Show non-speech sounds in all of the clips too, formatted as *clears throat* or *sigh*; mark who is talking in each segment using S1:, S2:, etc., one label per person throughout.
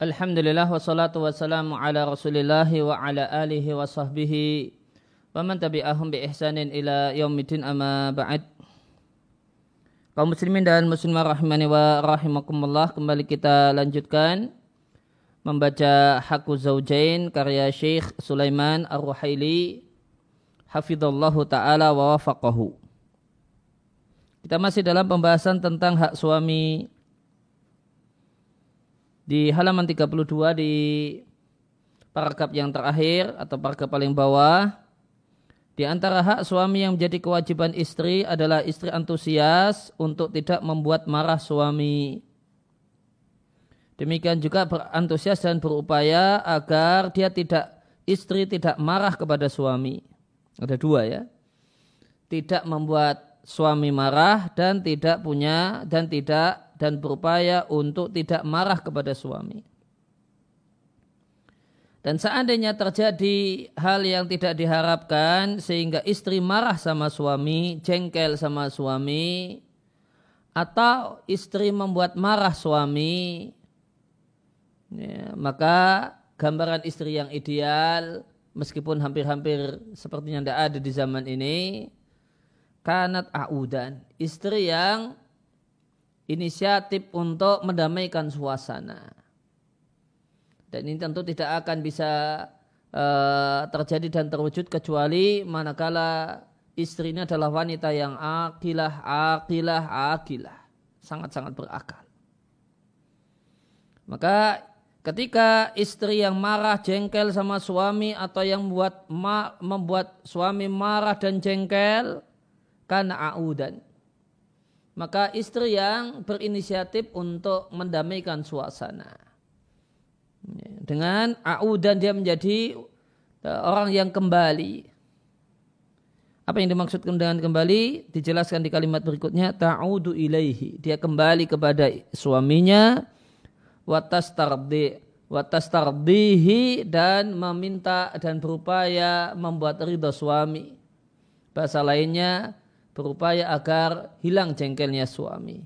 S1: Alhamdulillah wassalatu wassalamu ala rasulillahi wa ala alihi wa sahbihi wa man tabi'ahum bi ihsanin ila yaumidin amma ba'd. Kaum muslimin dan muslimah rahimani wa rahimakumullah kembali kita lanjutkan membaca Hakku Zaujain karya Syekh Sulaiman Ar-Ruhaili hafidhallahu taala wa wafaqahu. Kita masih dalam pembahasan tentang hak suami di halaman 32 di paragraf yang terakhir atau paragraf paling bawah di antara hak suami yang menjadi kewajiban istri adalah istri antusias untuk tidak membuat marah suami. Demikian juga berantusias dan berupaya agar dia tidak istri tidak marah kepada suami. Ada dua ya. Tidak membuat suami marah dan tidak punya dan tidak dan berupaya untuk tidak marah kepada suami. Dan seandainya terjadi hal yang tidak diharapkan sehingga istri marah sama suami, jengkel sama suami, atau istri membuat marah suami, ya, maka gambaran istri yang ideal, meskipun hampir-hampir sepertinya tidak ada di zaman ini, kanat audan, istri yang inisiatif untuk mendamaikan suasana. Dan ini tentu tidak akan bisa uh, terjadi dan terwujud kecuali manakala istrinya adalah wanita yang akilah, akilah, akilah. Sangat-sangat berakal. Maka ketika istri yang marah jengkel sama suami atau yang membuat membuat suami marah dan jengkel karena audan maka istri yang berinisiatif untuk mendamaikan suasana. Dengan au dan dia menjadi eh, orang yang kembali. Apa yang dimaksudkan dengan kembali dijelaskan di kalimat berikutnya ta'udu ilaihi. Dia kembali kepada suaminya watas tardi watas tardihi dan meminta dan berupaya membuat ridho suami. Bahasa lainnya berupaya agar hilang jengkelnya suami.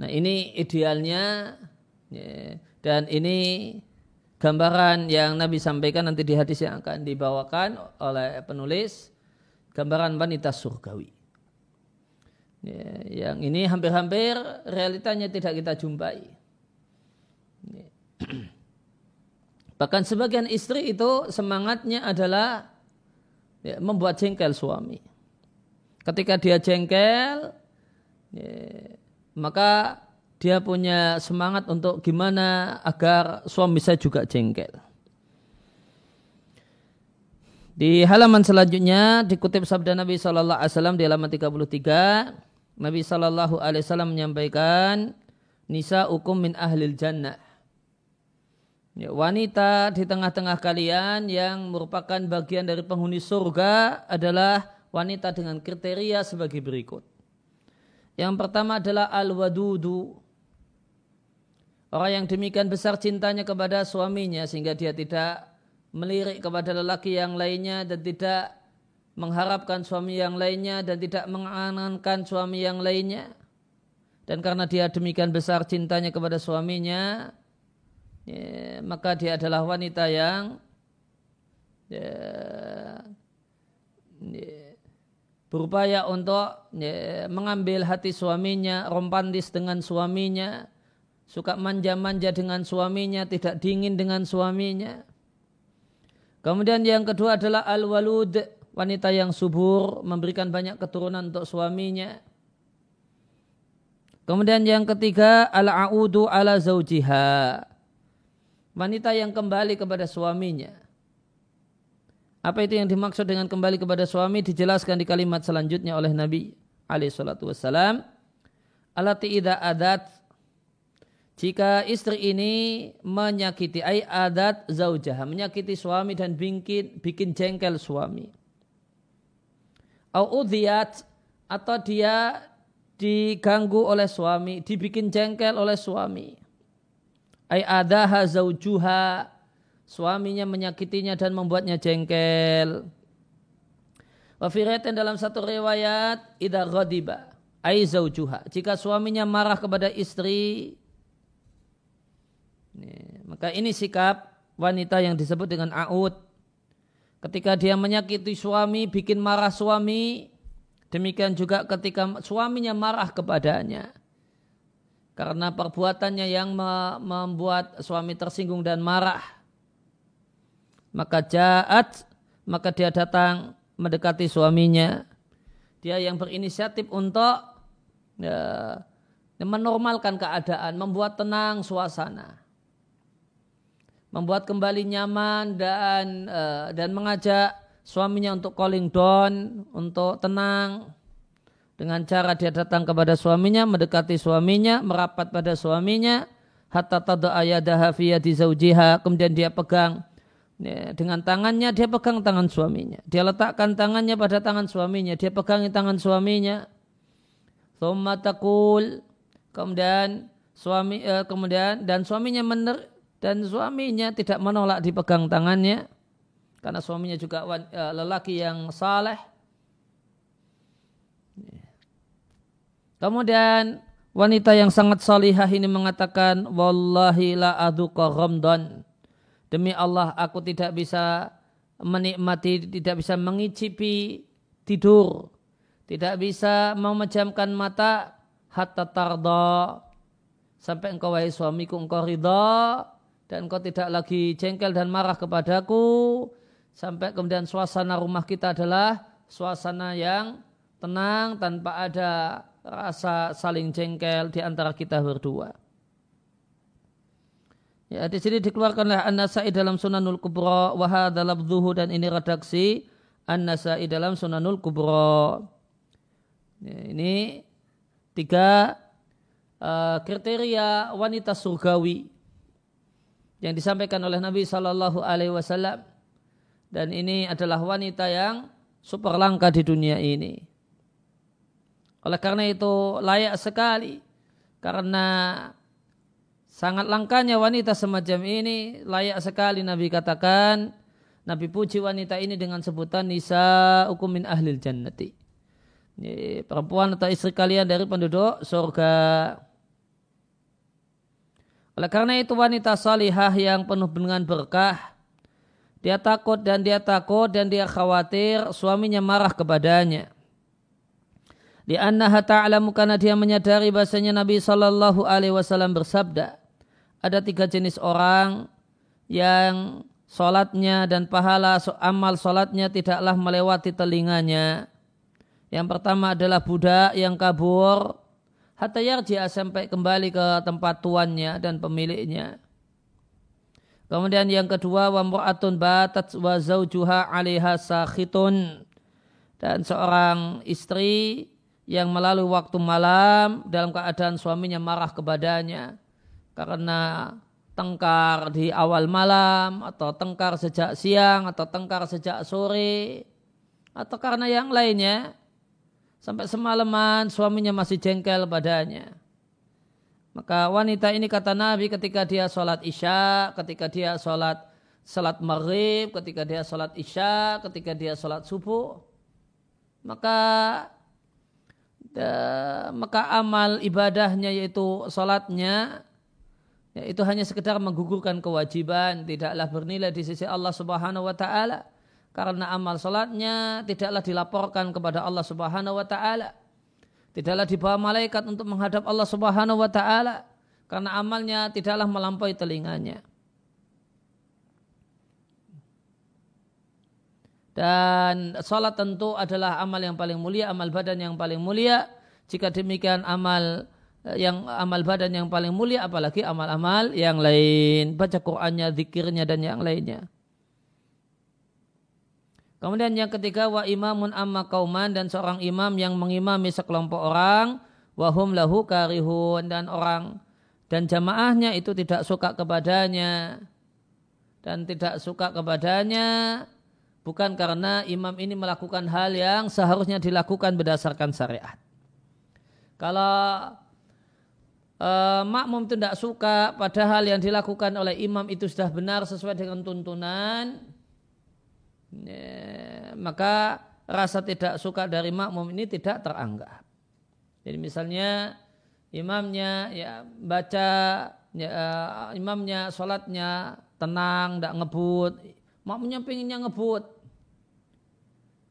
S1: Nah ini idealnya ya, dan ini gambaran yang Nabi sampaikan nanti di hadis yang akan dibawakan oleh penulis gambaran wanita surgawi. Ya, yang ini hampir-hampir realitanya tidak kita jumpai. Ya. *clears throat* Bahkan sebagian istri itu semangatnya adalah membuat jengkel suami. Ketika dia jengkel, ya, maka dia punya semangat untuk gimana agar suami saya juga jengkel. Di halaman selanjutnya dikutip sabda Nabi Shallallahu Alaihi Wasallam di halaman 33, Nabi Shallallahu Alaihi Wasallam menyampaikan, Nisa hukum min ahlil jannah. Ya, wanita di tengah-tengah kalian yang merupakan bagian dari penghuni surga adalah wanita dengan kriteria sebagai berikut. Yang pertama adalah al-wadudu. Orang yang demikian besar cintanya kepada suaminya sehingga dia tidak melirik kepada lelaki yang lainnya dan tidak mengharapkan suami yang lainnya dan tidak mengangankan suami yang lainnya. Dan karena dia demikian besar cintanya kepada suaminya, ya, maka dia adalah wanita yang ya, ya, berupaya untuk ya, mengambil hati suaminya, romantis dengan suaminya, suka manja-manja dengan suaminya, tidak dingin dengan suaminya. Kemudian yang kedua adalah al-walud, wanita yang subur, memberikan banyak keturunan untuk suaminya. Kemudian yang ketiga al-a'udu ala zaujiha. Wanita yang kembali kepada suaminya apa itu yang dimaksud dengan kembali kepada suami dijelaskan di kalimat selanjutnya oleh Nabi alaihi salatu. Alati idza adat jika istri ini menyakiti ay adat zaujah menyakiti suami dan bikin bikin jengkel suami. Au atau dia diganggu oleh suami, dibikin jengkel oleh suami. Ay adaha zaujuha suaminya menyakitinya dan membuatnya jengkel. Wafiratin dalam satu riwayat idza ghadiba ai zaujuha. Jika suaminya marah kepada istri Maka ini sikap wanita yang disebut dengan aud. Ketika dia menyakiti suami, bikin marah suami, demikian juga ketika suaminya marah kepadanya. Karena perbuatannya yang membuat suami tersinggung dan marah. Maka jaat, maka dia datang mendekati suaminya. Dia yang berinisiatif untuk ya, menormalkan keadaan, membuat tenang suasana. Membuat kembali nyaman dan uh, dan mengajak suaminya untuk calling down, untuk tenang. Dengan cara dia datang kepada suaminya, mendekati suaminya, merapat pada suaminya, hatta tada ayadaha fi yadi kemudian dia pegang ya, dengan tangannya dia pegang tangan suaminya. Dia letakkan tangannya pada tangan suaminya, dia pegangi tangan suaminya. Thumma taqul kemudian suami eh, kemudian dan suaminya mener, dan suaminya tidak menolak dipegang tangannya karena suaminya juga eh, lelaki yang saleh. Kemudian wanita yang sangat salihah ini mengatakan wallahi la aduqa ghamdan. Demi Allah aku tidak bisa menikmati, tidak bisa mengicipi tidur, tidak bisa memejamkan mata hatta tarda. Sampai engkau wahai suamiku engkau ridha dan kau tidak lagi jengkel dan marah kepadaku. Sampai kemudian suasana rumah kita adalah suasana yang tenang tanpa ada rasa saling jengkel di antara kita berdua. Ya, di sini dikeluarkanlah An-Nasai dalam Sunanul Kubra wa dalam zuhu dan ini redaksi An-Nasai dalam Sunanul Kubra. Ya, ini tiga uh, kriteria wanita surgawi yang disampaikan oleh Nabi Shallallahu Alaihi Wasallam dan ini adalah wanita yang super langka di dunia ini. Oleh karena itu layak sekali karena sangat langkanya wanita semacam ini layak sekali Nabi katakan Nabi puji wanita ini dengan sebutan nisa ukumin ahlil jannati. Ini perempuan atau istri kalian dari penduduk surga. Oleh karena itu wanita salihah yang penuh dengan berkah, dia takut dan dia takut dan dia khawatir suaminya marah kepadanya. Di annaha ta'lamu karena dia menyadari bahasanya Nabi Shallallahu Alaihi Wasallam bersabda, ada tiga jenis orang yang solatnya dan pahala amal solatnya tidaklah melewati telinganya. Yang pertama adalah budak yang kabur hatta yarji'a sampai kembali ke tempat tuannya dan pemiliknya. Kemudian yang kedua wa mu'atun batat wa zaujuha 'alaiha sakhitun dan seorang istri yang melalui waktu malam dalam keadaan suaminya marah kepadanya karena tengkar di awal malam atau tengkar sejak siang atau tengkar sejak sore atau karena yang lainnya Sampai semalaman suaminya masih jengkel padanya. Maka wanita ini kata Nabi ketika dia sholat isya, ketika dia sholat sholat maghrib, ketika dia sholat isya, ketika dia sholat subuh, maka maka amal ibadahnya yaitu sholatnya ya, itu hanya sekedar menggugurkan kewajiban, tidaklah bernilai di sisi Allah Subhanahu wa taala karena amal salatnya tidaklah dilaporkan kepada Allah Subhanahu wa taala. Tidaklah dibawa malaikat untuk menghadap Allah Subhanahu wa taala karena amalnya tidaklah melampaui telinganya. Dan salat tentu adalah amal yang paling mulia, amal badan yang paling mulia. Jika demikian amal yang amal badan yang paling mulia apalagi amal-amal yang lain. Baca Qur'annya, zikirnya dan yang lainnya. Kemudian yang ketiga wa imamun amma kauman dan seorang imam yang mengimami sekelompok orang wahum lahu karihun dan orang dan jamaahnya itu tidak suka kepadanya dan tidak suka kepadanya bukan karena imam ini melakukan hal yang seharusnya dilakukan berdasarkan syariat. Kalau uh, makmum itu tidak suka padahal yang dilakukan oleh imam itu sudah benar sesuai dengan tuntunan, ya, maka rasa tidak suka dari makmum ini tidak teranggap. Jadi misalnya imamnya ya baca ya, uh, imamnya sholatnya tenang, tidak ngebut, makmumnya pinginnya ngebut.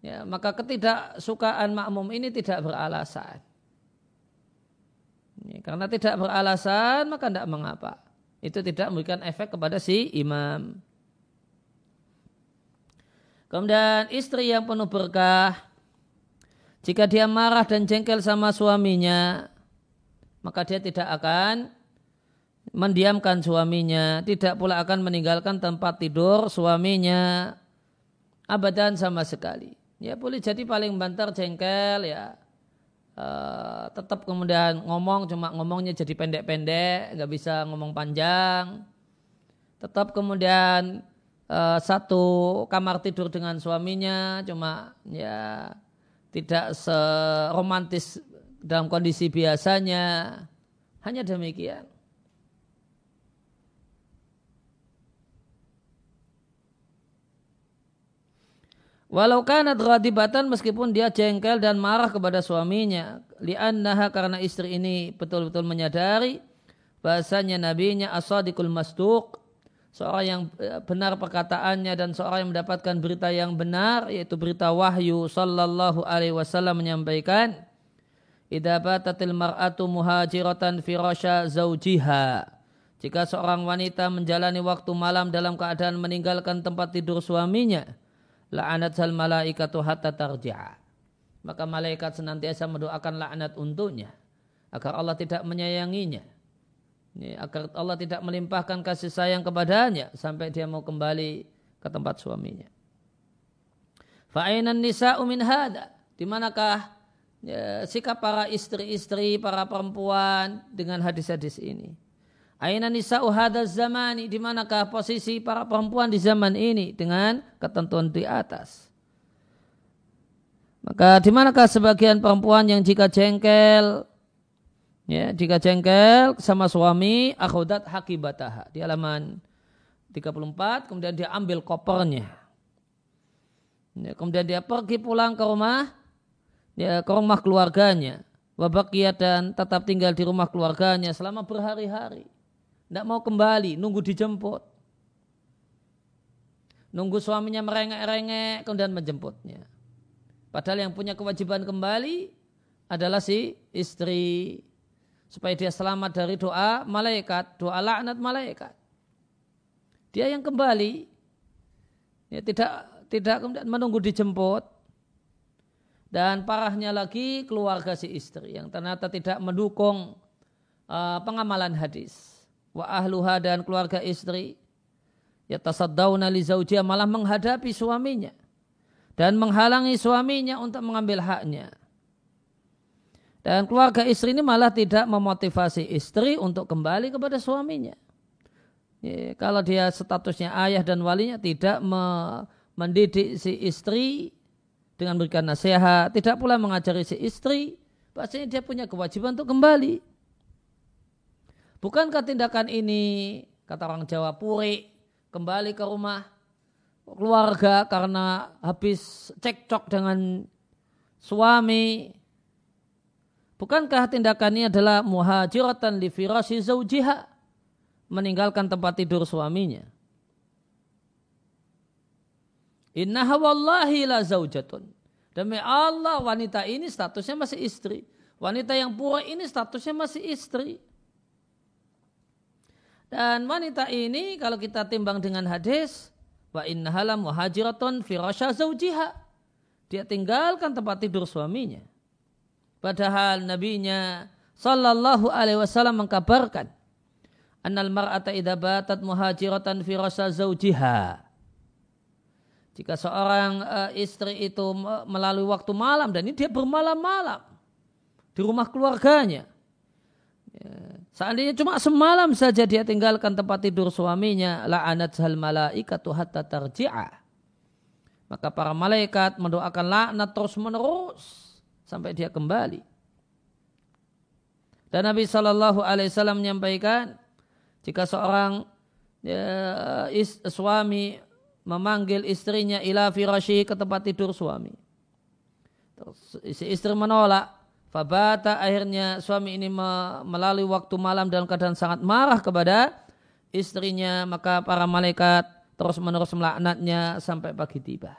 S1: Ya, maka ketidaksukaan makmum ini tidak beralasan. Karena tidak beralasan maka tidak mengapa. Itu tidak memberikan efek kepada si imam. Kemudian istri yang penuh berkah, jika dia marah dan jengkel sama suaminya, maka dia tidak akan mendiamkan suaminya, tidak pula akan meninggalkan tempat tidur suaminya abadan sama sekali. Ya boleh jadi paling banter jengkel ya. Uh, tetap kemudian ngomong cuma ngomongnya jadi pendek-pendek, nggak bisa ngomong panjang. Tetap kemudian uh, satu kamar tidur dengan suaminya, cuma ya tidak seromantis dalam kondisi biasanya. Hanya demikian. Walau kanat ghadibatan meskipun dia jengkel dan marah kepada suaminya. Li'annaha karena istri ini betul-betul menyadari bahasanya nabinya asadikul masduq. Seorang yang eh, benar perkataannya dan seorang yang mendapatkan berita yang benar yaitu berita wahyu sallallahu alaihi wasallam menyampaikan Idza batatil mar'atu muhajiratan firasha zaujiha. Jika seorang wanita menjalani waktu malam dalam keadaan meninggalkan tempat tidur suaminya, la'anat sal malaikatu hatta tarji'a. Maka malaikat senantiasa mendoakan laknat untuknya agar Allah tidak menyayanginya. Agar Allah tidak melimpahkan kasih sayang kepadanya sampai dia mau kembali ke tempat suaminya. Fa'ainan nisa'u min hada. Di manakah ya, sikap para istri-istri, para perempuan dengan hadis-hadis ini? Aina nisa'u hadaz zamani di manakah posisi para perempuan di zaman ini dengan ketentuan di atas. Maka di manakah sebagian perempuan yang jika jengkel ya jika jengkel sama suami akhudat hakibataha di halaman 34 kemudian dia ambil kopernya. Ya, kemudian dia pergi pulang ke rumah ya ke rumah keluarganya wabakiyat dan tetap tinggal di rumah keluarganya selama berhari-hari tidak mau kembali, nunggu dijemput. Nunggu suaminya merengek-rengek, kemudian menjemputnya. Padahal yang punya kewajiban kembali adalah si istri. Supaya dia selamat dari doa malaikat, doa laknat malaikat. Dia yang kembali. Ya, tidak tidak kemudian menunggu dijemput. Dan parahnya lagi keluarga si istri yang ternyata tidak mendukung uh, pengamalan hadis wa ahluha dan keluarga istri ya tasaddawna li zaujia malah menghadapi suaminya dan menghalangi suaminya untuk mengambil haknya. Dan keluarga istri ini malah tidak memotivasi istri untuk kembali kepada suaminya. Ya, kalau dia statusnya ayah dan walinya tidak mendidik si istri dengan memberikan nasihat, tidak pula mengajari si istri, pastinya dia punya kewajiban untuk kembali. Bukankah tindakan ini, kata orang Jawa, puri, kembali ke rumah keluarga karena habis cekcok dengan suami. Bukankah tindakan ini adalah muhajiratan li firasi zaujiha, meninggalkan tempat tidur suaminya. Inna wallahi la zaujatun. Demi Allah wanita ini statusnya masih istri. Wanita yang pura ini statusnya masih istri. Dan wanita ini kalau kita timbang dengan hadis wa innahala muhajiratun firasha zaujiha. Dia tinggalkan tempat tidur suaminya. Padahal nabinya sallallahu alaihi wasallam mengkabarkan annal mar'ata idza batat muhajiratan firasha zaujiha. Jika seorang uh, istri itu melalui waktu malam dan ini dia bermalam-malam di rumah keluarganya. Ya, Seandainya cuma semalam saja dia tinggalkan tempat tidur suaminya, la'anat hal malaikatu hatta. Maka para malaikat mendoakan laknat terus menerus sampai dia kembali. Dan Nabi Shallallahu Alaihi Wasallam menyampaikan jika seorang ya, is, suami memanggil istrinya ila firashi ke tempat tidur suami. Terus, istri menolak, Fabata akhirnya suami ini melalui waktu malam dalam keadaan sangat marah kepada istrinya. Maka para malaikat terus menerus melaknatnya sampai pagi tiba.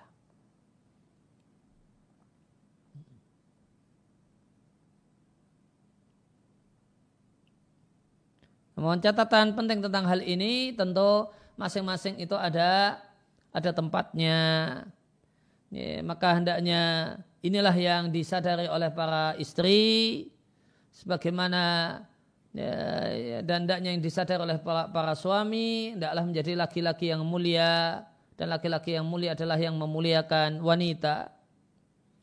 S1: Mohon catatan penting tentang hal ini tentu masing-masing itu ada ada tempatnya. Ya, maka hendaknya inilah yang disadari oleh para istri sebagaimana ya, ya, dan hendaknya yang disadari oleh para, para suami hendaklah menjadi laki-laki yang mulia dan laki-laki yang mulia adalah yang memuliakan wanita.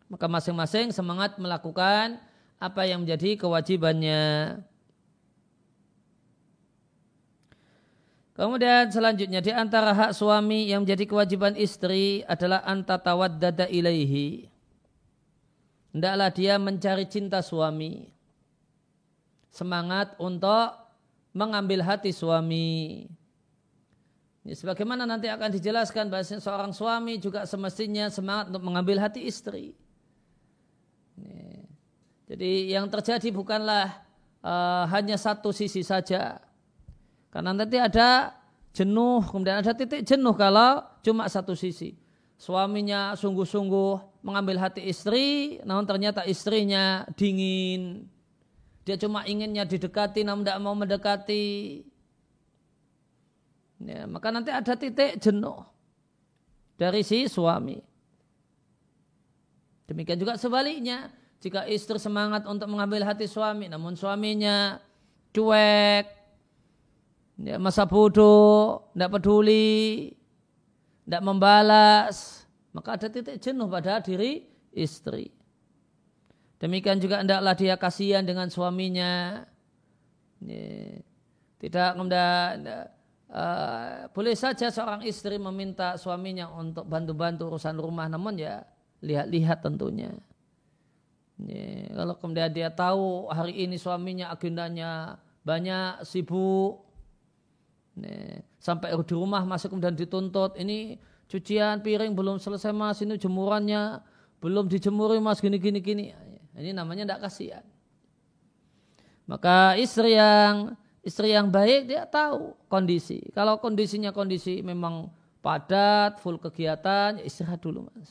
S1: Maka masing-masing semangat melakukan apa yang menjadi kewajibannya. Kemudian selanjutnya di antara hak suami yang menjadi kewajiban istri adalah dada ilaihi. Hendaklah dia mencari cinta suami. Semangat untuk mengambil hati suami. Ini sebagaimana nanti akan dijelaskan bahwa seorang suami juga semestinya semangat untuk mengambil hati istri. Ini. Jadi yang terjadi bukanlah uh, hanya satu sisi saja karena nanti ada jenuh, kemudian ada titik jenuh kalau cuma satu sisi. Suaminya sungguh-sungguh mengambil hati istri, namun ternyata istrinya dingin. Dia cuma inginnya didekati, namun tidak mau mendekati. Ya, maka nanti ada titik jenuh dari si suami. Demikian juga sebaliknya, jika istri semangat untuk mengambil hati suami, namun suaminya cuek, ya, masa bodoh, tidak peduli, tidak membalas, maka ada titik jenuh pada diri istri. Demikian juga hendaklah dia kasihan dengan suaminya. Ya, tidak kemudian uh, boleh saja seorang istri meminta suaminya untuk bantu-bantu urusan rumah, namun ya lihat-lihat tentunya. Ya, kalau kemudian dia tahu hari ini suaminya agendanya banyak sibuk, sampai di rumah masuk kemudian dituntut ini cucian piring belum selesai mas. Ini jemurannya. Belum dijemuri mas. Gini gini gini. Ini namanya tidak kasihan. Maka istri yang istri yang baik dia tahu kondisi. Kalau kondisinya kondisi memang padat full kegiatan ya istirahat dulu mas.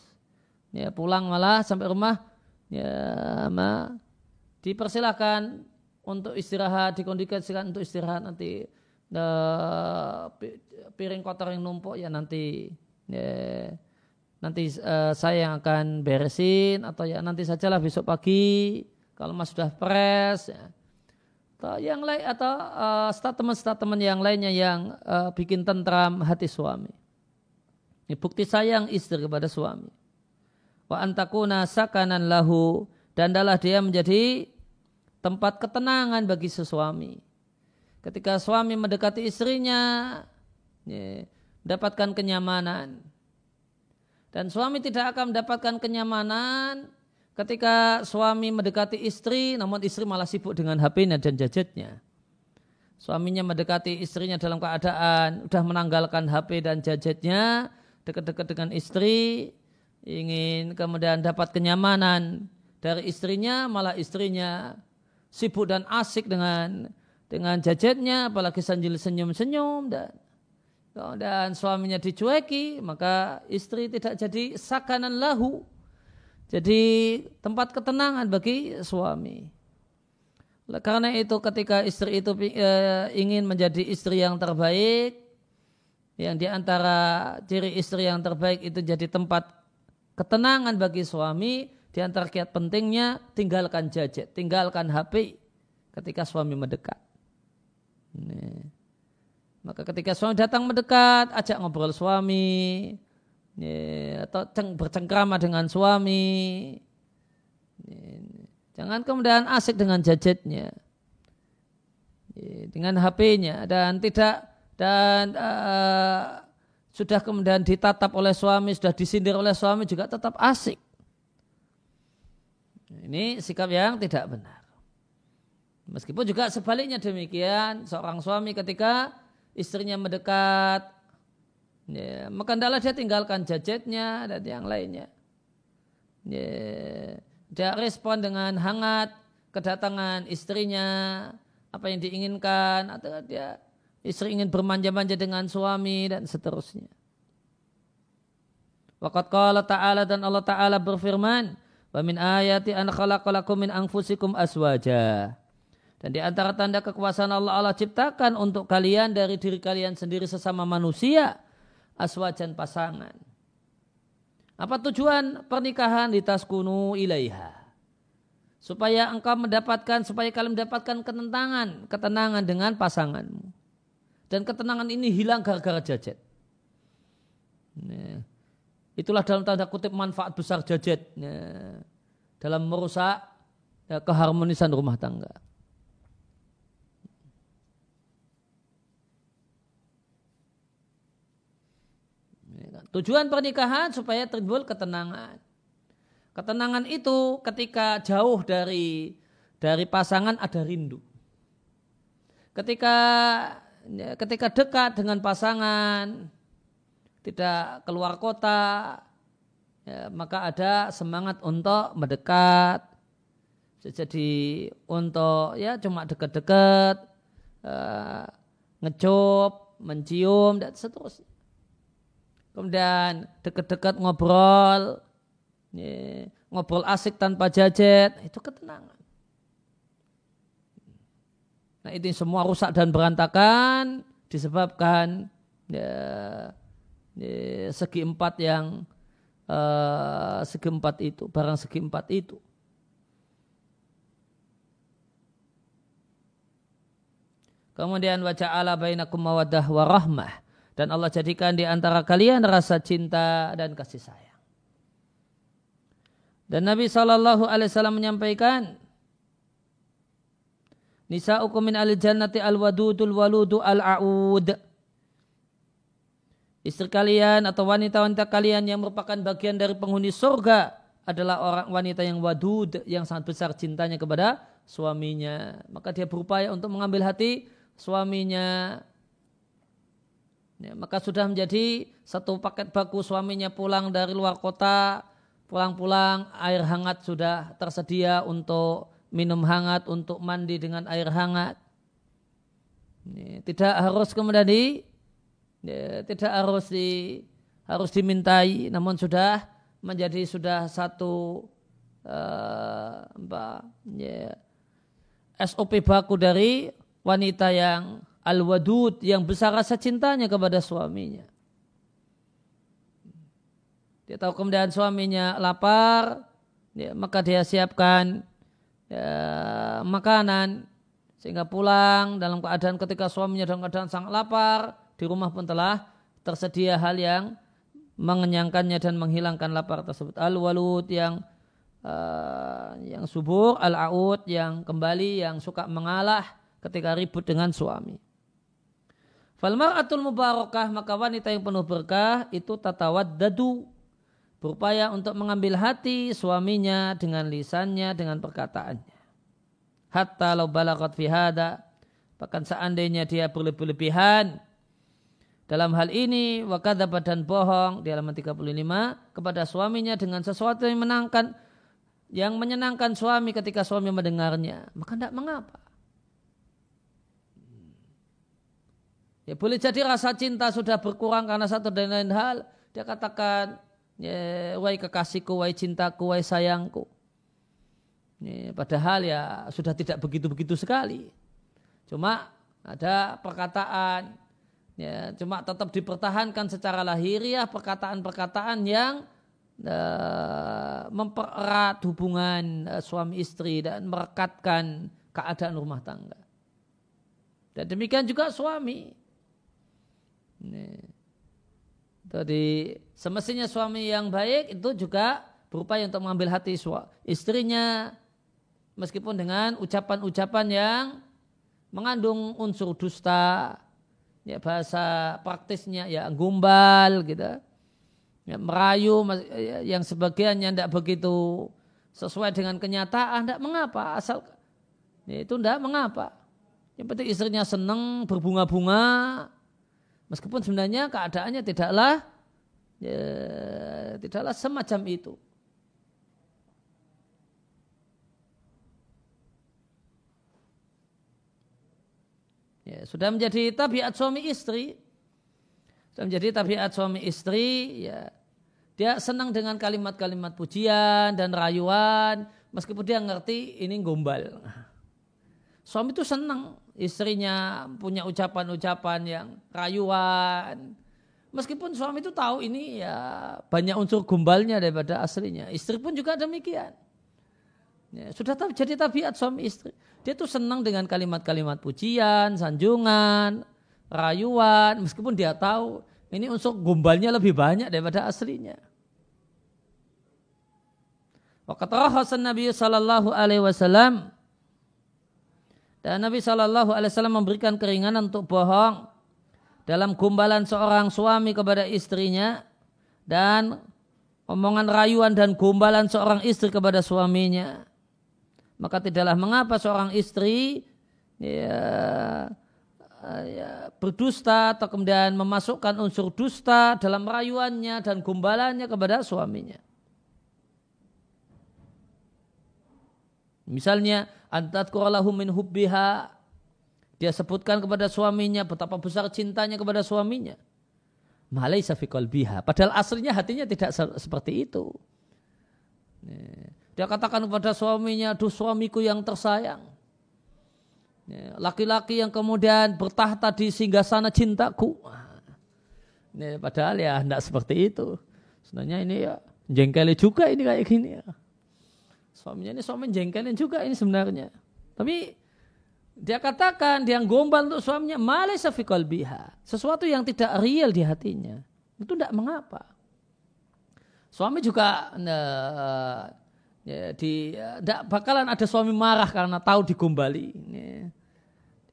S1: Ya pulang malah sampai rumah. Ya ma dipersilahkan untuk istirahat dikondisikan untuk istirahat. Nanti uh, piring kotor yang numpuk ya nanti ya, nanti uh, saya yang akan beresin atau ya nanti sajalah besok pagi kalau mas sudah pres ya. atau yang lain atau uh, statement-statement yang lainnya yang uh, bikin tentram hati suami. Ini bukti sayang istri kepada suami. Wa antakuna sakanan lahu dan adalah dia menjadi tempat ketenangan bagi sesuami ketika suami mendekati istrinya ya, mendapatkan kenyamanan. Dan suami tidak akan mendapatkan kenyamanan ketika suami mendekati istri namun istri malah sibuk dengan HP-nya dan gadgetnya suaminya mendekati istrinya dalam keadaan sudah menanggalkan HP dan gadgetnya dekat-dekat dengan istri ingin kemudian dapat kenyamanan dari istrinya malah istrinya sibuk dan asik dengan dengan jajetnya apalagi sambil senyum-senyum dan dan suaminya dicueki maka istri tidak jadi sakanan lahu jadi tempat ketenangan bagi suami karena itu ketika istri itu e, ingin menjadi istri yang terbaik yang di antara ciri istri yang terbaik itu jadi tempat ketenangan bagi suami di antara kiat pentingnya tinggalkan jajet, tinggalkan HP ketika suami mendekat. Nih. Maka ketika suami datang mendekat, ajak ngobrol suami, nih, atau ceng, bercengkrama dengan suami. Nih, jangan kemudian asik dengan gadgetnya, dengan HP-nya dan tidak dan uh, sudah kemudian ditatap oleh suami, sudah disindir oleh suami juga tetap asik. Ini sikap yang tidak benar. Meskipun juga sebaliknya demikian, seorang suami ketika istrinya mendekat, ya, maka hendaklah dia tinggalkan jajetnya dan yang lainnya. Ya, dia respon dengan hangat kedatangan istrinya apa yang diinginkan atau dia istri ingin bermanja-manja dengan suami dan seterusnya. Waqat qala ta'ala dan Allah ta'ala berfirman, "Wa min ayati an khalaqalakum min anfusikum aswaja." Dan di antara tanda kekuasaan Allah Allah ciptakan untuk kalian dari diri kalian sendiri sesama manusia aswajan pasangan. Apa tujuan pernikahan di taskunu ilaiha? Supaya engkau mendapatkan, supaya kalian mendapatkan ketenangan, ketenangan dengan pasanganmu. Dan ketenangan ini hilang gara-gara jajet. Nah, itulah dalam tanda kutip manfaat besar jajet. Nah, dalam merusak ya, keharmonisan rumah tangga. Tujuan pernikahan supaya timbul ketenangan. Ketenangan itu ketika jauh dari dari pasangan ada rindu. Ketika ketika dekat dengan pasangan, tidak keluar kota, ya, maka ada semangat untuk mendekat. Jadi untuk ya cuma dekat-dekat, uh, ngecup, mencium dan seterusnya kemudian dekat-dekat ngobrol, ngobrol asik tanpa jajet, itu ketenangan. Nah itu semua rusak dan berantakan disebabkan ya, ya, segi empat yang uh, segi empat itu, barang segi empat itu. Kemudian wajah Allah bainakum mawadah warahmah dan Allah jadikan di antara kalian rasa cinta dan kasih sayang. Dan Nabi Shallallahu Alaihi Wasallam menyampaikan, Nisa min al jannati al wadudul waludu al aud. Istri kalian atau wanita-wanita kalian yang merupakan bagian dari penghuni surga adalah orang wanita yang wadud yang sangat besar cintanya kepada suaminya. Maka dia berupaya untuk mengambil hati suaminya Ya, maka sudah menjadi satu paket baku suaminya pulang dari luar kota, pulang-pulang air hangat sudah tersedia untuk minum hangat, untuk mandi dengan air hangat. Ya, tidak harus kemudian di, ya, tidak harus di harus dimintai, namun sudah menjadi sudah satu uh, apa, ya, SOP baku dari wanita yang al-wadud yang besar rasa cintanya kepada suaminya. Dia tahu kemudian suaminya lapar, ya, maka dia siapkan ya, makanan sehingga pulang dalam keadaan ketika suaminya dalam keadaan sangat lapar di rumah pun telah tersedia hal yang mengenyangkannya dan menghilangkan lapar tersebut al-walud yang uh, yang subur al-aud yang kembali yang suka mengalah ketika ribut dengan suami Falmar'atul mubarakah maka wanita yang penuh berkah itu tatawad dadu berupaya untuk mengambil hati suaminya dengan lisannya dengan perkataannya. Hatta lau balagat fi hada bahkan seandainya dia berlebih-lebihan. Dalam hal ini wakada badan bohong di halaman 35 kepada suaminya dengan sesuatu yang menangkan yang menyenangkan suami ketika suami mendengarnya. Maka tidak mengapa Ya boleh jadi rasa cinta sudah berkurang karena satu dan lain hal. Dia katakan, ya, wahai kekasihku, wahai cintaku, wahai sayangku. Ya, padahal ya sudah tidak begitu-begitu sekali. Cuma ada perkataan, ya, cuma tetap dipertahankan secara lahiriah perkataan-perkataan yang uh, mempererat hubungan uh, suami istri dan merekatkan keadaan rumah tangga. Dan demikian juga suami. Tadi semestinya suami yang baik itu juga berupaya untuk mengambil hati istrinya meskipun dengan ucapan-ucapan yang mengandung unsur dusta ya bahasa praktisnya ya gumbal gitu. Ya, merayu ya, yang sebagiannya tidak begitu sesuai dengan kenyataan tidak mengapa asal ya, itu tidak mengapa. Yang penting istrinya senang berbunga-bunga Meskipun sebenarnya keadaannya tidaklah ya, tidaklah semacam itu. Ya, sudah menjadi tabiat suami istri. Sudah menjadi tabiat suami istri, ya. Dia senang dengan kalimat-kalimat pujian dan rayuan meskipun dia ngerti ini gombal. Suami itu senang istrinya punya ucapan-ucapan yang rayuan. Meskipun suami itu tahu ini ya banyak unsur gombalnya daripada aslinya. Istri pun juga demikian. Ya, sudah jadi tabiat suami istri. Dia tuh senang dengan kalimat-kalimat pujian, sanjungan, rayuan. Meskipun dia tahu ini unsur gombalnya lebih banyak daripada aslinya. Waqat rahasan Nabi sallallahu alaihi wasallam dan Nabi sallallahu alaihi wasallam memberikan keringanan untuk bohong dalam gombalan seorang suami kepada istrinya dan omongan rayuan dan gombalan seorang istri kepada suaminya. Maka tidaklah mengapa seorang istri ya, ya, berdusta atau kemudian memasukkan unsur dusta dalam rayuannya dan gombalannya kepada suaminya. Misalnya antat quralahu min hubbiha dia sebutkan kepada suaminya betapa besar cintanya kepada suaminya. Malaysa fi qalbiha. Padahal aslinya hatinya tidak seperti itu. Dia katakan kepada suaminya, "Duh suamiku yang tersayang." Laki-laki yang kemudian bertahta di singgah sana cintaku. Padahal ya tidak seperti itu. Sebenarnya ini ya jengkelnya juga ini kayak gini ya. Suaminya ini suami jengkelin juga ini sebenarnya. Tapi dia katakan dia gombal untuk suaminya malaysa fi biha. Sesuatu yang tidak real di hatinya. Itu tidak mengapa. Suami juga nah, ya, di tidak bakalan ada suami marah karena tahu digombali. Ya.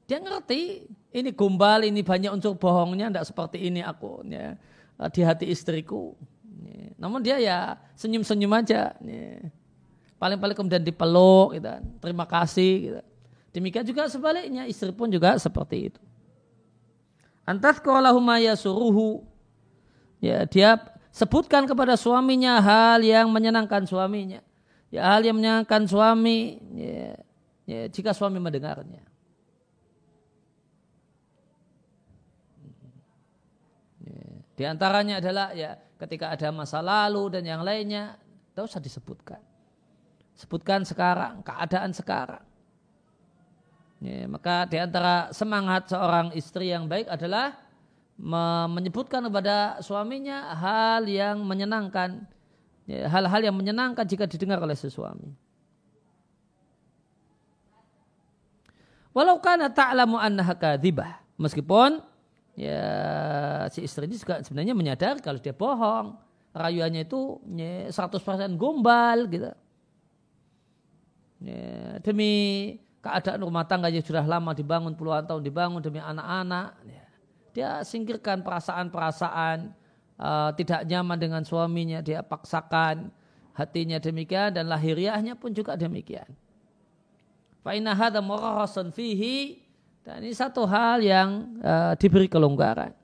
S1: Dia ngerti ini gombal, ini banyak unsur bohongnya, tidak seperti ini aku ya, di hati istriku. Namun dia ya senyum-senyum aja. Paling-paling kemudian dipeluk gitu. Kan. terima kasih gitu. demikian juga sebaliknya istri pun juga seperti itu antas ya suruhu ya dia sebutkan kepada suaminya hal yang menyenangkan suaminya ya hal yang menyenangkan suami ya, ya jika suami mendengarnya ya, di antaranya adalah ya ketika ada masa lalu dan yang lainnya tidak usah disebutkan Sebutkan sekarang, keadaan sekarang. Ya, maka di antara semangat seorang istri yang baik adalah menyebutkan kepada suaminya hal yang menyenangkan, ya, hal-hal ya, yang menyenangkan jika didengar oleh sesuami. Walau kana ta'lamu annaha kadzibah. Meskipun ya si istri ini juga sebenarnya menyadari kalau dia bohong, rayuannya itu ya, 100% gombal gitu. Ya, demi keadaan rumah tangga yang sudah lama dibangun puluhan tahun dibangun demi anak-anak. Ya. Dia singkirkan perasaan-perasaan uh, tidak nyaman dengan suaminya. Dia paksakan hatinya demikian dan lahiriahnya pun juga demikian. Hadha fihi dan ini satu hal yang uh, diberi kelonggaran.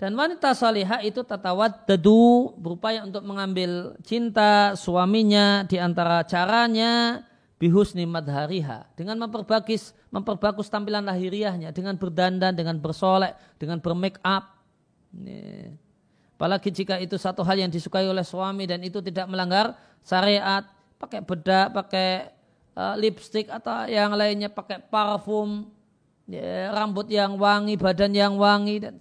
S1: Dan wanita salihah itu tatawat dedu berupaya untuk mengambil cinta suaminya di antara caranya bihusni madhariha. Dengan memperbagus memperbagus tampilan lahiriahnya dengan berdandan dengan bersolek dengan bermake up. Apalagi jika itu satu hal yang disukai oleh suami dan itu tidak melanggar syariat pakai bedak pakai uh, lipstick atau yang lainnya pakai parfum ya, rambut yang wangi badan yang wangi dan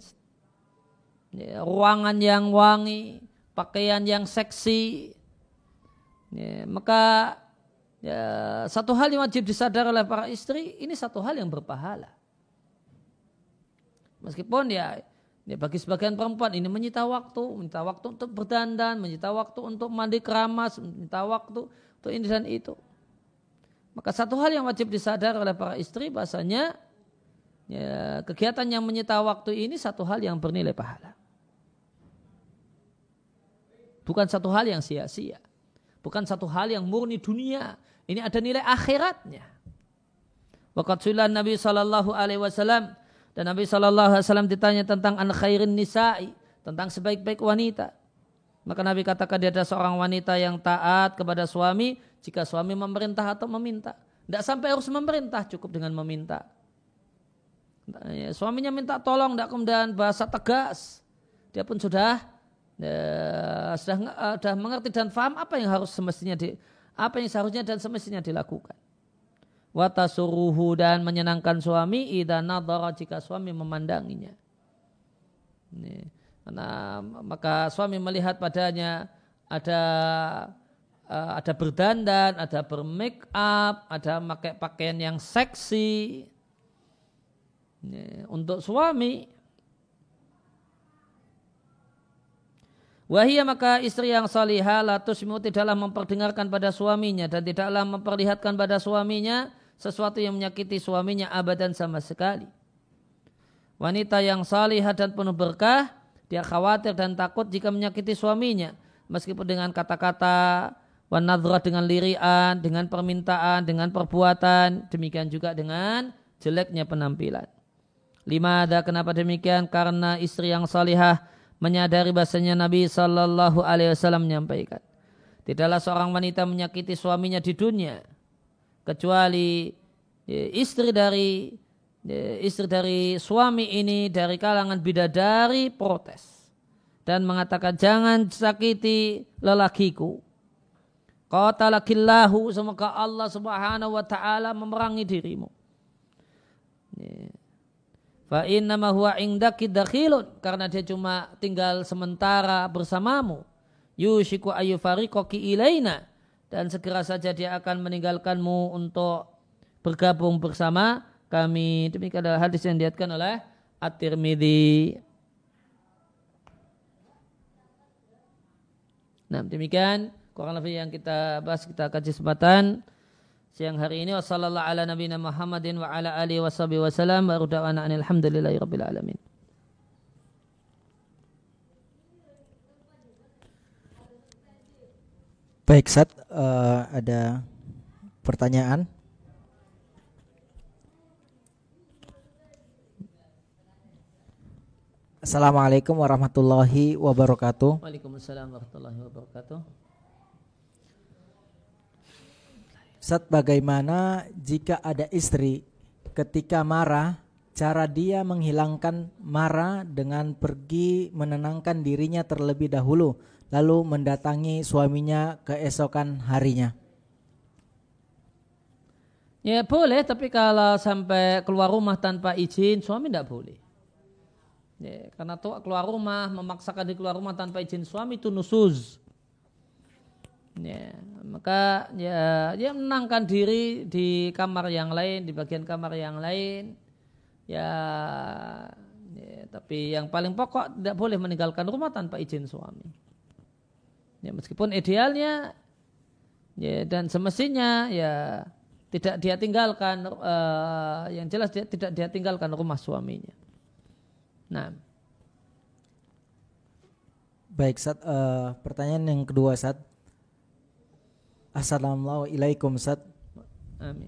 S1: ya, ruangan yang wangi, pakaian yang seksi. Ya, maka ya, satu hal yang wajib disadar oleh para istri, ini satu hal yang berpahala. Meskipun ya, ya bagi sebagian perempuan ini menyita waktu, menyita waktu untuk berdandan, menyita waktu untuk mandi keramas, menyita waktu untuk ini dan itu. Maka satu hal yang wajib disadar oleh para istri bahasanya ya, kegiatan yang menyita waktu ini satu hal yang bernilai pahala. Bukan satu hal yang sia-sia. Bukan satu hal yang murni dunia. Ini ada nilai akhiratnya. Waqat Nabi Sallallahu Alaihi Wasallam dan Nabi Sallallahu Alaihi Wasallam ditanya tentang an khairin nisa'i tentang sebaik-baik wanita. Maka Nabi katakan dia ada seorang wanita yang taat kepada suami jika suami memerintah atau meminta. Tidak sampai harus memerintah, cukup dengan meminta. Ya, suaminya minta tolong, tidak kemudian bahasa tegas. Dia pun sudah ya, sudah, uh, sudah mengerti dan faham apa yang harus semestinya di, apa yang seharusnya dan semestinya dilakukan. Watasuruhu dan menyenangkan suami ida nadhara jika suami memandanginya. Ini, karena maka suami melihat padanya ada uh, ada berdandan, ada bermake up, ada pakai pakaian yang seksi. Untuk suami Wahia maka istri yang salihah latusmu tidaklah memperdengarkan pada suaminya dan tidaklah memperlihatkan pada suaminya sesuatu yang menyakiti suaminya abadan sama sekali. Wanita yang salihah dan penuh berkah, dia khawatir dan takut jika menyakiti suaminya. Meskipun dengan kata-kata, wanadra dengan lirian, dengan permintaan, dengan perbuatan, demikian juga dengan jeleknya penampilan. Lima ada kenapa demikian? Karena istri yang salihah menyadari bahasanya Nabi Shallallahu Alaihi Wasallam menyampaikan, tidaklah seorang wanita menyakiti suaminya di dunia kecuali ya, istri dari ya, istri dari suami ini dari kalangan bidadari protes dan mengatakan jangan sakiti lelakiku. Qatalakillahu semoga Allah Subhanahu wa taala memerangi dirimu. Fa innama huwa indaki dakhilun karena dia cuma tinggal sementara bersamamu. Yushiku ayu fariqaki ilaina dan segera saja dia akan meninggalkanmu untuk bergabung bersama kami. Demikian adalah hadis yang diatkan oleh At-Tirmidzi. Nah, demikian kurang lebih yang kita bahas kita kaji kesempatan siang hari ini wasallallahu ala nabiyina Muhammadin wa ala alihi washabihi wasallam wa ruda'ana alhamdulillahi rabbil alamin.
S2: Baik, Sat, uh, ada pertanyaan? Assalamualaikum warahmatullahi wabarakatuh.
S1: Waalaikumsalam warahmatullahi wabarakatuh.
S2: Saat bagaimana jika ada istri ketika marah, cara dia menghilangkan marah dengan pergi menenangkan dirinya terlebih dahulu, lalu mendatangi suaminya keesokan harinya.
S1: Ya boleh, tapi kalau sampai keluar rumah tanpa izin, suami tidak boleh. Ya, karena tuh keluar rumah, memaksakan di keluar rumah tanpa izin suami itu nusuz. Ya, maka ya dia menangkan diri di kamar yang lain, di bagian kamar yang lain. Ya, ya tapi yang paling pokok tidak boleh meninggalkan rumah tanpa izin suami. Ya, meskipun idealnya ya dan semestinya ya tidak dia tinggalkan uh, yang jelas dia tidak dia tinggalkan rumah suaminya. Nah.
S2: Baik, saat uh, eh, pertanyaan yang kedua saat Assalamualaikum Ustaz.
S1: Amin.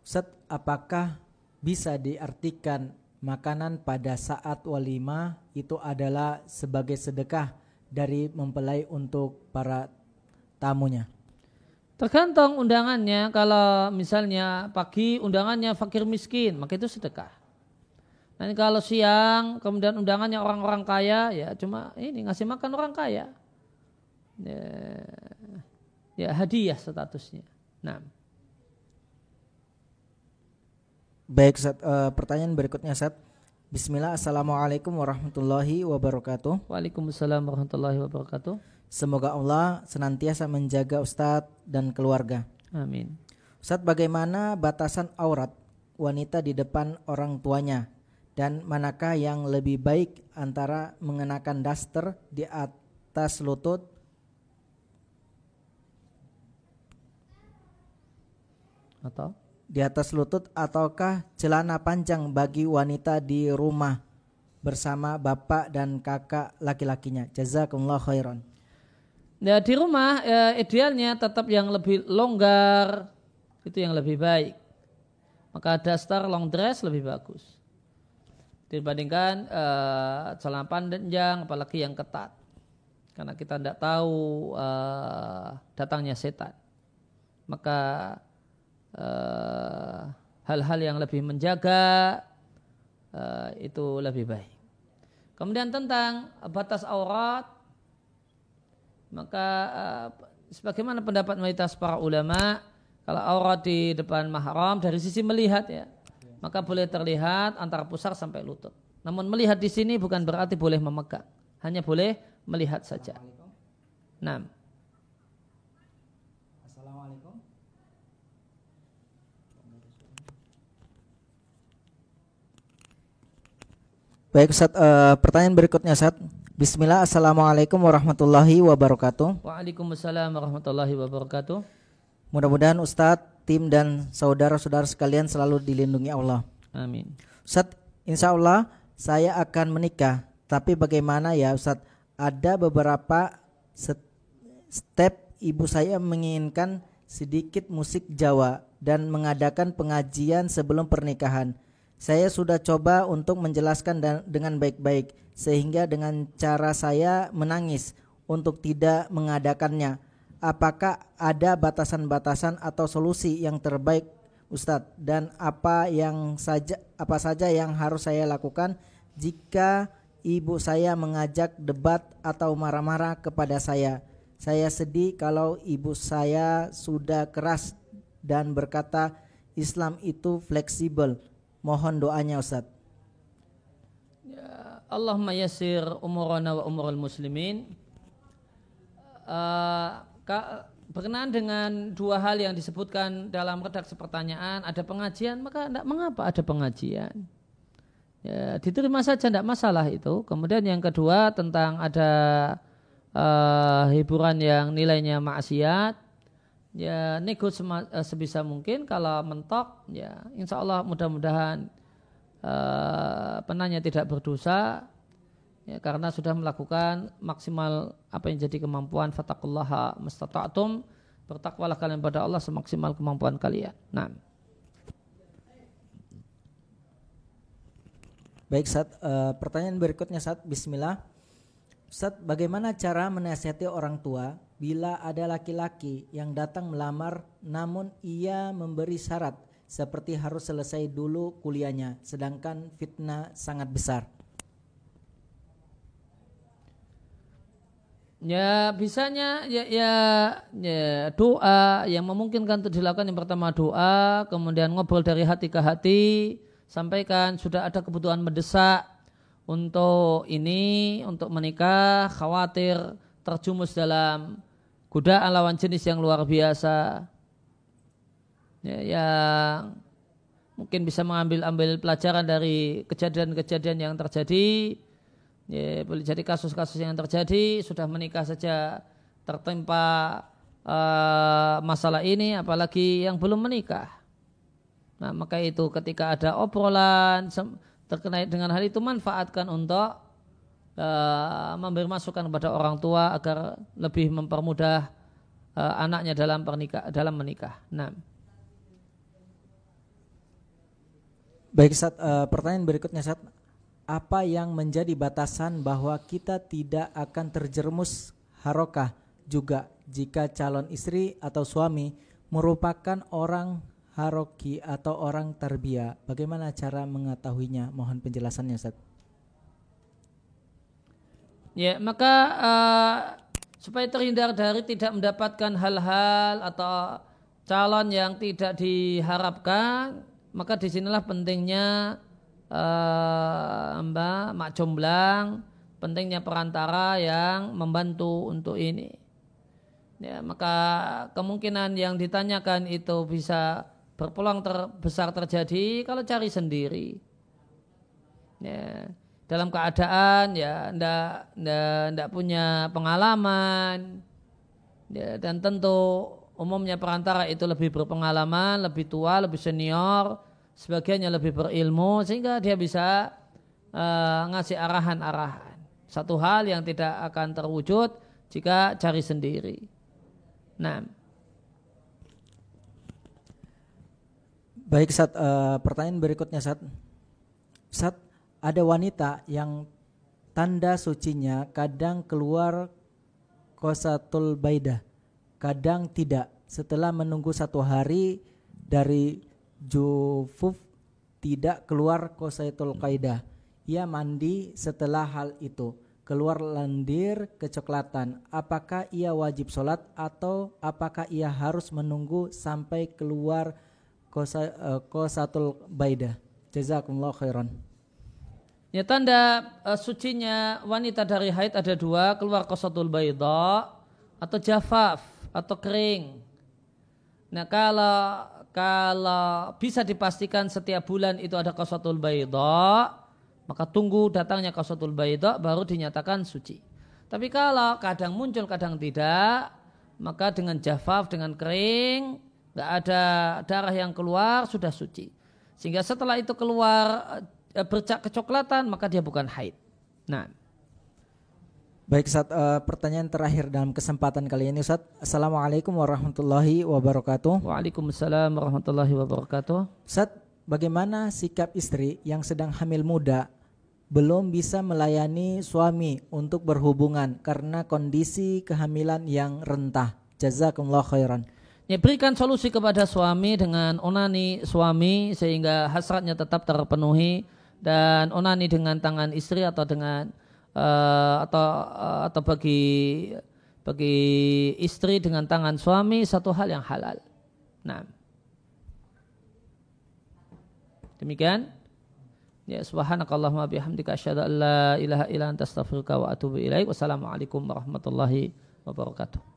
S2: Ustaz, apakah bisa diartikan makanan pada saat walimah itu adalah sebagai sedekah dari mempelai untuk para tamunya?
S1: Tergantung undangannya. Kalau misalnya pagi undangannya fakir miskin, maka itu sedekah. Nanti kalau siang kemudian undangannya orang-orang kaya, ya cuma ini ngasih makan orang kaya. Ya, ya hadiah statusnya. Nah.
S2: Baik, Sat, uh, pertanyaan berikutnya, Sat. Bismillah, Assalamualaikum warahmatullahi wabarakatuh.
S1: Waalaikumsalam warahmatullahi wabarakatuh.
S2: Semoga Allah senantiasa menjaga Ustadz dan keluarga.
S1: Amin.
S2: Ustadz, bagaimana batasan aurat wanita di depan orang tuanya? Dan manakah yang lebih baik antara mengenakan daster di atas lutut
S1: atau
S2: di atas lutut ataukah celana panjang bagi wanita di rumah bersama bapak dan kakak laki-lakinya. Jazakumullah khairan.
S1: Ya, di rumah ya, idealnya tetap yang lebih longgar itu yang lebih baik. Maka dasar long dress lebih bagus dibandingkan uh, celana panjang apalagi yang ketat karena kita tidak tahu uh, datangnya setan maka uh, hal-hal yang lebih menjaga uh, itu lebih baik. Kemudian tentang batas aurat, maka uh, sebagaimana pendapat mayoritas para ulama, kalau aurat di depan mahram dari sisi melihat ya, maka boleh terlihat antara pusar sampai lutut. Namun melihat di sini bukan berarti boleh memegang, hanya boleh melihat saja. Nah.
S2: Baik Ustaz, uh, pertanyaan berikutnya Ustaz. Bismillah, Assalamualaikum warahmatullahi wabarakatuh.
S1: Waalaikumsalam warahmatullahi wabarakatuh.
S2: Mudah-mudahan Ustadz, tim dan saudara-saudara sekalian selalu dilindungi Allah.
S1: Amin.
S2: Ustadz, insya Allah saya akan menikah. Tapi bagaimana ya Ustadz, ada beberapa step ibu saya menginginkan sedikit musik Jawa dan mengadakan pengajian sebelum pernikahan. Saya sudah coba untuk menjelaskan dan, dengan baik-baik sehingga dengan cara saya menangis untuk tidak mengadakannya. Apakah ada batasan-batasan atau solusi yang terbaik Ustadz dan apa yang saja apa saja yang harus saya lakukan jika ibu saya mengajak debat atau marah-marah kepada saya. Saya sedih kalau ibu saya sudah keras dan berkata Islam itu fleksibel Mohon doanya Ustaz.
S1: Ya, Allahumma yasir umurana wa umurul muslimin. Uh, berkenaan dengan dua hal yang disebutkan dalam redaksi pertanyaan, ada pengajian, maka tidak mengapa ada pengajian. Ya, diterima saja tidak masalah itu. Kemudian yang kedua tentang ada uh, hiburan yang nilainya maksiat, ya nego eh, sebisa mungkin kalau mentok ya insya Allah mudah-mudahan uh, penanya tidak berdosa ya karena sudah melakukan maksimal apa yang jadi kemampuan fatakullaha mustata'tum bertakwalah kalian pada Allah semaksimal kemampuan kalian. Nah.
S2: Baik, saat uh, pertanyaan berikutnya saat Bismillah. Ustaz, bagaimana cara menasihati orang tua bila ada laki-laki yang datang melamar namun ia memberi syarat seperti harus selesai dulu kuliahnya sedangkan fitnah sangat besar.
S1: Ya bisanya ya, ya, ya doa yang memungkinkan untuk dilakukan yang pertama doa, kemudian ngobrol dari hati ke hati, sampaikan sudah ada kebutuhan mendesak untuk ini, untuk menikah, khawatir terjumus dalam godaan lawan jenis yang luar biasa. Ya, yang mungkin bisa mengambil ambil pelajaran dari kejadian-kejadian yang terjadi. Ya, boleh jadi kasus-kasus yang terjadi sudah menikah saja tertimpa uh, masalah ini apalagi yang belum menikah. Nah maka itu ketika ada obrolan terkait dengan hal itu manfaatkan untuk uh, memberi masukan kepada orang tua agar lebih mempermudah uh, anaknya dalam pernikah dalam menikah. Nah.
S2: Baik, Sat, uh, pertanyaan berikutnya Sat. Apa yang menjadi batasan bahwa kita tidak akan terjerumus harokah juga jika calon istri atau suami merupakan orang haroki atau orang tarbiyah? Bagaimana cara mengetahuinya? Mohon penjelasannya Ustaz.
S1: Ya, maka uh, supaya terhindar dari tidak mendapatkan hal-hal atau calon yang tidak diharapkan, maka di sinilah pentingnya uh, Mbak Mak Jomblang, pentingnya perantara yang membantu untuk ini. Ya, maka kemungkinan yang ditanyakan itu bisa berpeluang terbesar terjadi kalau cari sendiri. Ya, dalam keadaan ya ndak ndak ndak punya pengalaman ya, dan tentu umumnya perantara itu lebih berpengalaman, lebih tua, lebih senior, sebagiannya lebih berilmu sehingga dia bisa uh, ngasih arahan-arahan. Satu hal yang tidak akan terwujud jika cari sendiri. Nah,
S2: baik saat uh, pertanyaan berikutnya saat saat ada wanita yang tanda sucinya kadang keluar kosatul baidah, kadang tidak. Setelah menunggu satu hari dari jufuf tidak keluar kosaitul qaidah. Ia mandi setelah hal itu keluar lendir kecoklatan. Apakah ia wajib sholat atau apakah ia harus menunggu sampai keluar kosa, uh, kosatul baidah? Jazakumullah khairan.
S1: Ya tanda uh, sucinya wanita dari haid ada dua, keluar kosatul baidah atau jafaf atau kering. Nah kalau kalau bisa dipastikan setiap bulan itu ada kosatul baidah, maka tunggu datangnya kosatul baidah baru dinyatakan suci. Tapi kalau kadang muncul kadang tidak, maka dengan jafaf dengan kering nggak ada darah yang keluar sudah suci. Sehingga setelah itu keluar bercak kecoklatan maka dia bukan haid. Nah.
S2: Baik saat uh, eh, pertanyaan terakhir dalam kesempatan kali ini Ustaz. Assalamualaikum warahmatullahi wabarakatuh.
S1: Waalaikumsalam warahmatullahi wabarakatuh.
S2: Ustaz, bagaimana sikap istri yang sedang hamil muda belum bisa melayani suami untuk berhubungan karena kondisi kehamilan yang rentah. Jazakumullah khairan.
S1: Ya, berikan solusi kepada suami dengan onani suami sehingga hasratnya tetap terpenuhi dan onani dengan tangan istri atau dengan uh, atau uh, atau bagi bagi istri dengan tangan suami satu hal yang halal. Nah. Demikian. Ya subhanakallahumma bihamdika asyhadu an la ilaha illa anta astaghfiruka wa atubu ilaik. Wassalamualaikum warahmatullahi wabarakatuh.